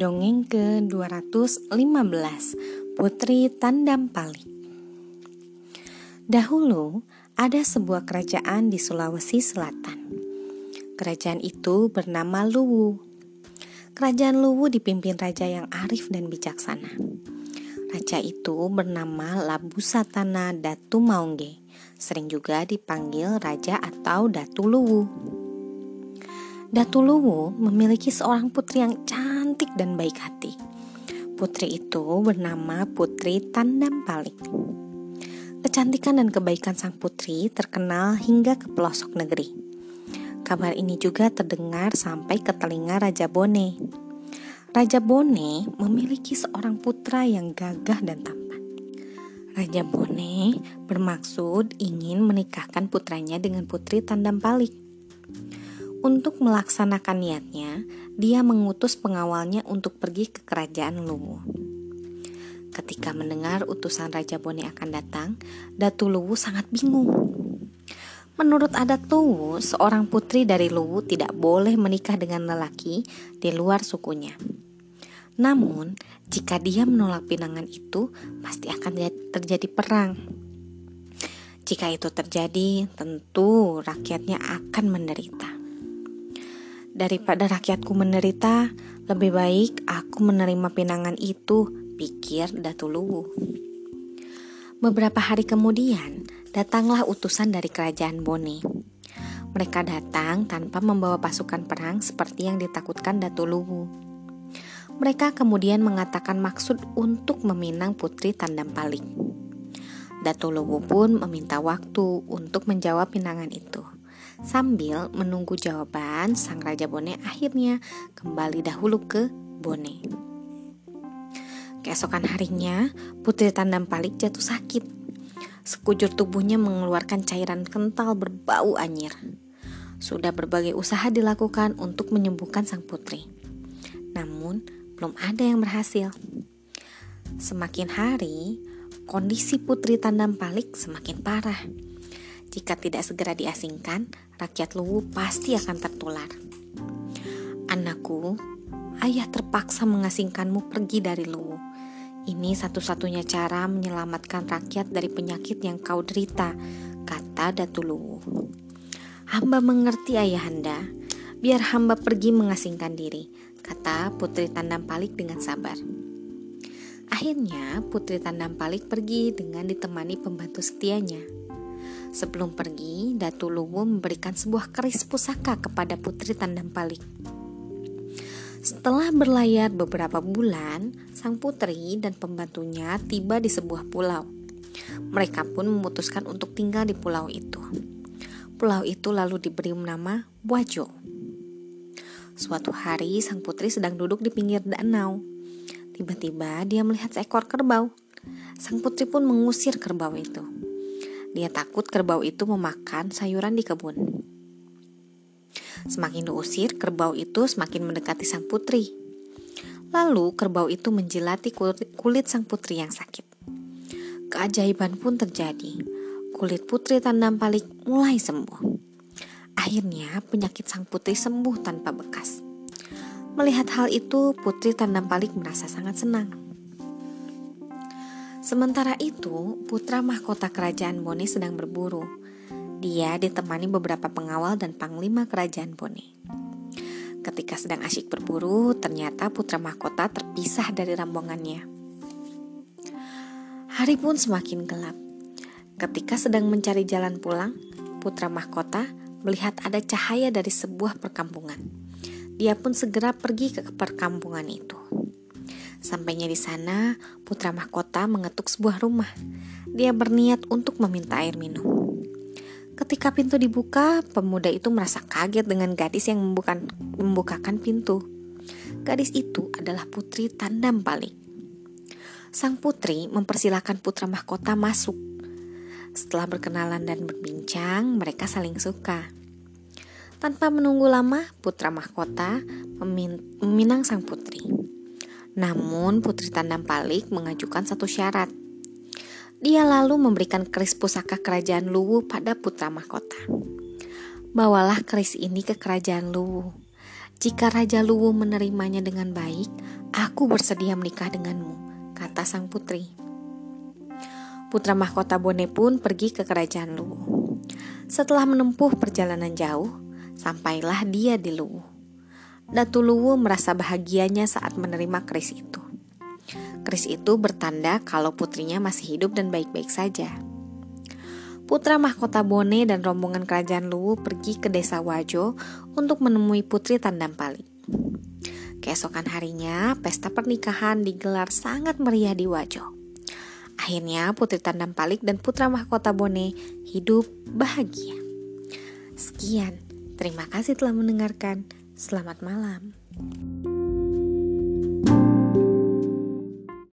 Dongeng ke-215 Putri Tandam Palik Dahulu ada sebuah kerajaan di Sulawesi Selatan. Kerajaan itu bernama Luwu. Kerajaan Luwu dipimpin raja yang arif dan bijaksana. Raja itu bernama Labu Satana Datu Maungge Sering juga dipanggil Raja atau Datu Luwu. Datu Luwu memiliki seorang putri yang cantik dan baik hati. Putri itu bernama Putri Tandam Palik. Kecantikan dan kebaikan sang putri terkenal hingga ke pelosok negeri. Kabar ini juga terdengar sampai ke telinga Raja Bone. Raja Bone memiliki seorang putra yang gagah dan tampan. Raja Bone bermaksud ingin menikahkan putranya dengan Putri Tandam Palik. Untuk melaksanakan niatnya, dia mengutus pengawalnya untuk pergi ke kerajaan Luwu. Ketika mendengar utusan Raja Bone akan datang, Datu Luwu sangat bingung. Menurut adat Luwu, seorang putri dari Luwu tidak boleh menikah dengan lelaki di luar sukunya. Namun, jika dia menolak pinangan itu, pasti akan terjadi perang. Jika itu terjadi, tentu rakyatnya akan menderita. Daripada rakyatku menderita, lebih baik aku menerima pinangan itu, pikir Datu Luwu. Beberapa hari kemudian, datanglah utusan dari kerajaan Bone. Mereka datang tanpa membawa pasukan perang seperti yang ditakutkan Datu Luwu. Mereka kemudian mengatakan maksud untuk meminang putri Tandam Palik. Datu Luwu pun meminta waktu untuk menjawab pinangan itu. Sambil menunggu jawaban, sang Raja Bone akhirnya kembali dahulu ke Bone. Keesokan harinya, Putri Tandam Palik jatuh sakit. Sekujur tubuhnya mengeluarkan cairan kental berbau anyir. Sudah berbagai usaha dilakukan untuk menyembuhkan sang putri. Namun, belum ada yang berhasil. Semakin hari, kondisi Putri Tandam Palik semakin parah jika tidak segera diasingkan, rakyat Luwu pasti akan tertular. Anakku, ayah terpaksa mengasingkanmu pergi dari Luwu. Ini satu-satunya cara menyelamatkan rakyat dari penyakit yang kau derita, kata Datu Luwu. Hamba mengerti ayahanda, biar hamba pergi mengasingkan diri, kata Putri Tandam Palik dengan sabar. Akhirnya Putri Tandam Palik pergi dengan ditemani pembantu setianya. Sebelum pergi, Datu Luwu memberikan sebuah keris pusaka kepada Putri Tandam Palik. Setelah berlayar beberapa bulan, sang putri dan pembantunya tiba di sebuah pulau. Mereka pun memutuskan untuk tinggal di pulau itu. Pulau itu lalu diberi nama Wajo. Suatu hari, sang putri sedang duduk di pinggir danau. Tiba-tiba dia melihat seekor kerbau. Sang putri pun mengusir kerbau itu. Dia takut kerbau itu memakan sayuran di kebun. Semakin diusir, kerbau itu semakin mendekati sang putri. Lalu kerbau itu menjilati kulit, sang putri yang sakit. Keajaiban pun terjadi. Kulit putri tandam palik mulai sembuh. Akhirnya penyakit sang putri sembuh tanpa bekas. Melihat hal itu, putri tandam palik merasa sangat senang. Sementara itu, putra mahkota kerajaan Bone sedang berburu. Dia ditemani beberapa pengawal dan panglima kerajaan Bone. Ketika sedang asyik berburu, ternyata putra mahkota terpisah dari rombongannya. Hari pun semakin gelap. Ketika sedang mencari jalan pulang, putra mahkota melihat ada cahaya dari sebuah perkampungan. Dia pun segera pergi ke perkampungan itu. Sampainya di sana, putra mahkota mengetuk sebuah rumah. Dia berniat untuk meminta air minum. Ketika pintu dibuka, pemuda itu merasa kaget dengan gadis yang membuka, membukakan pintu. Gadis itu adalah putri Tandam Palik. Sang putri mempersilahkan putra mahkota masuk. Setelah berkenalan dan berbincang, mereka saling suka. Tanpa menunggu lama, putra mahkota meminang sang putri. Namun Putri Tandam Palik mengajukan satu syarat. Dia lalu memberikan keris pusaka kerajaan Luwu pada putra mahkota. Bawalah keris ini ke kerajaan Luwu. Jika Raja Luwu menerimanya dengan baik, aku bersedia menikah denganmu, kata sang putri. Putra mahkota Bone pun pergi ke kerajaan Luwu. Setelah menempuh perjalanan jauh, sampailah dia di Luwu. Datu Luwu merasa bahagianya saat menerima keris itu. Keris itu bertanda kalau putrinya masih hidup dan baik-baik saja. Putra mahkota Bone dan rombongan kerajaan Luwu pergi ke desa Wajo untuk menemui putri Tandampali. Keesokan harinya, pesta pernikahan digelar sangat meriah di Wajo. Akhirnya putri Tandampalik dan putra mahkota Bone hidup bahagia. Sekian, terima kasih telah mendengarkan. Selamat malam.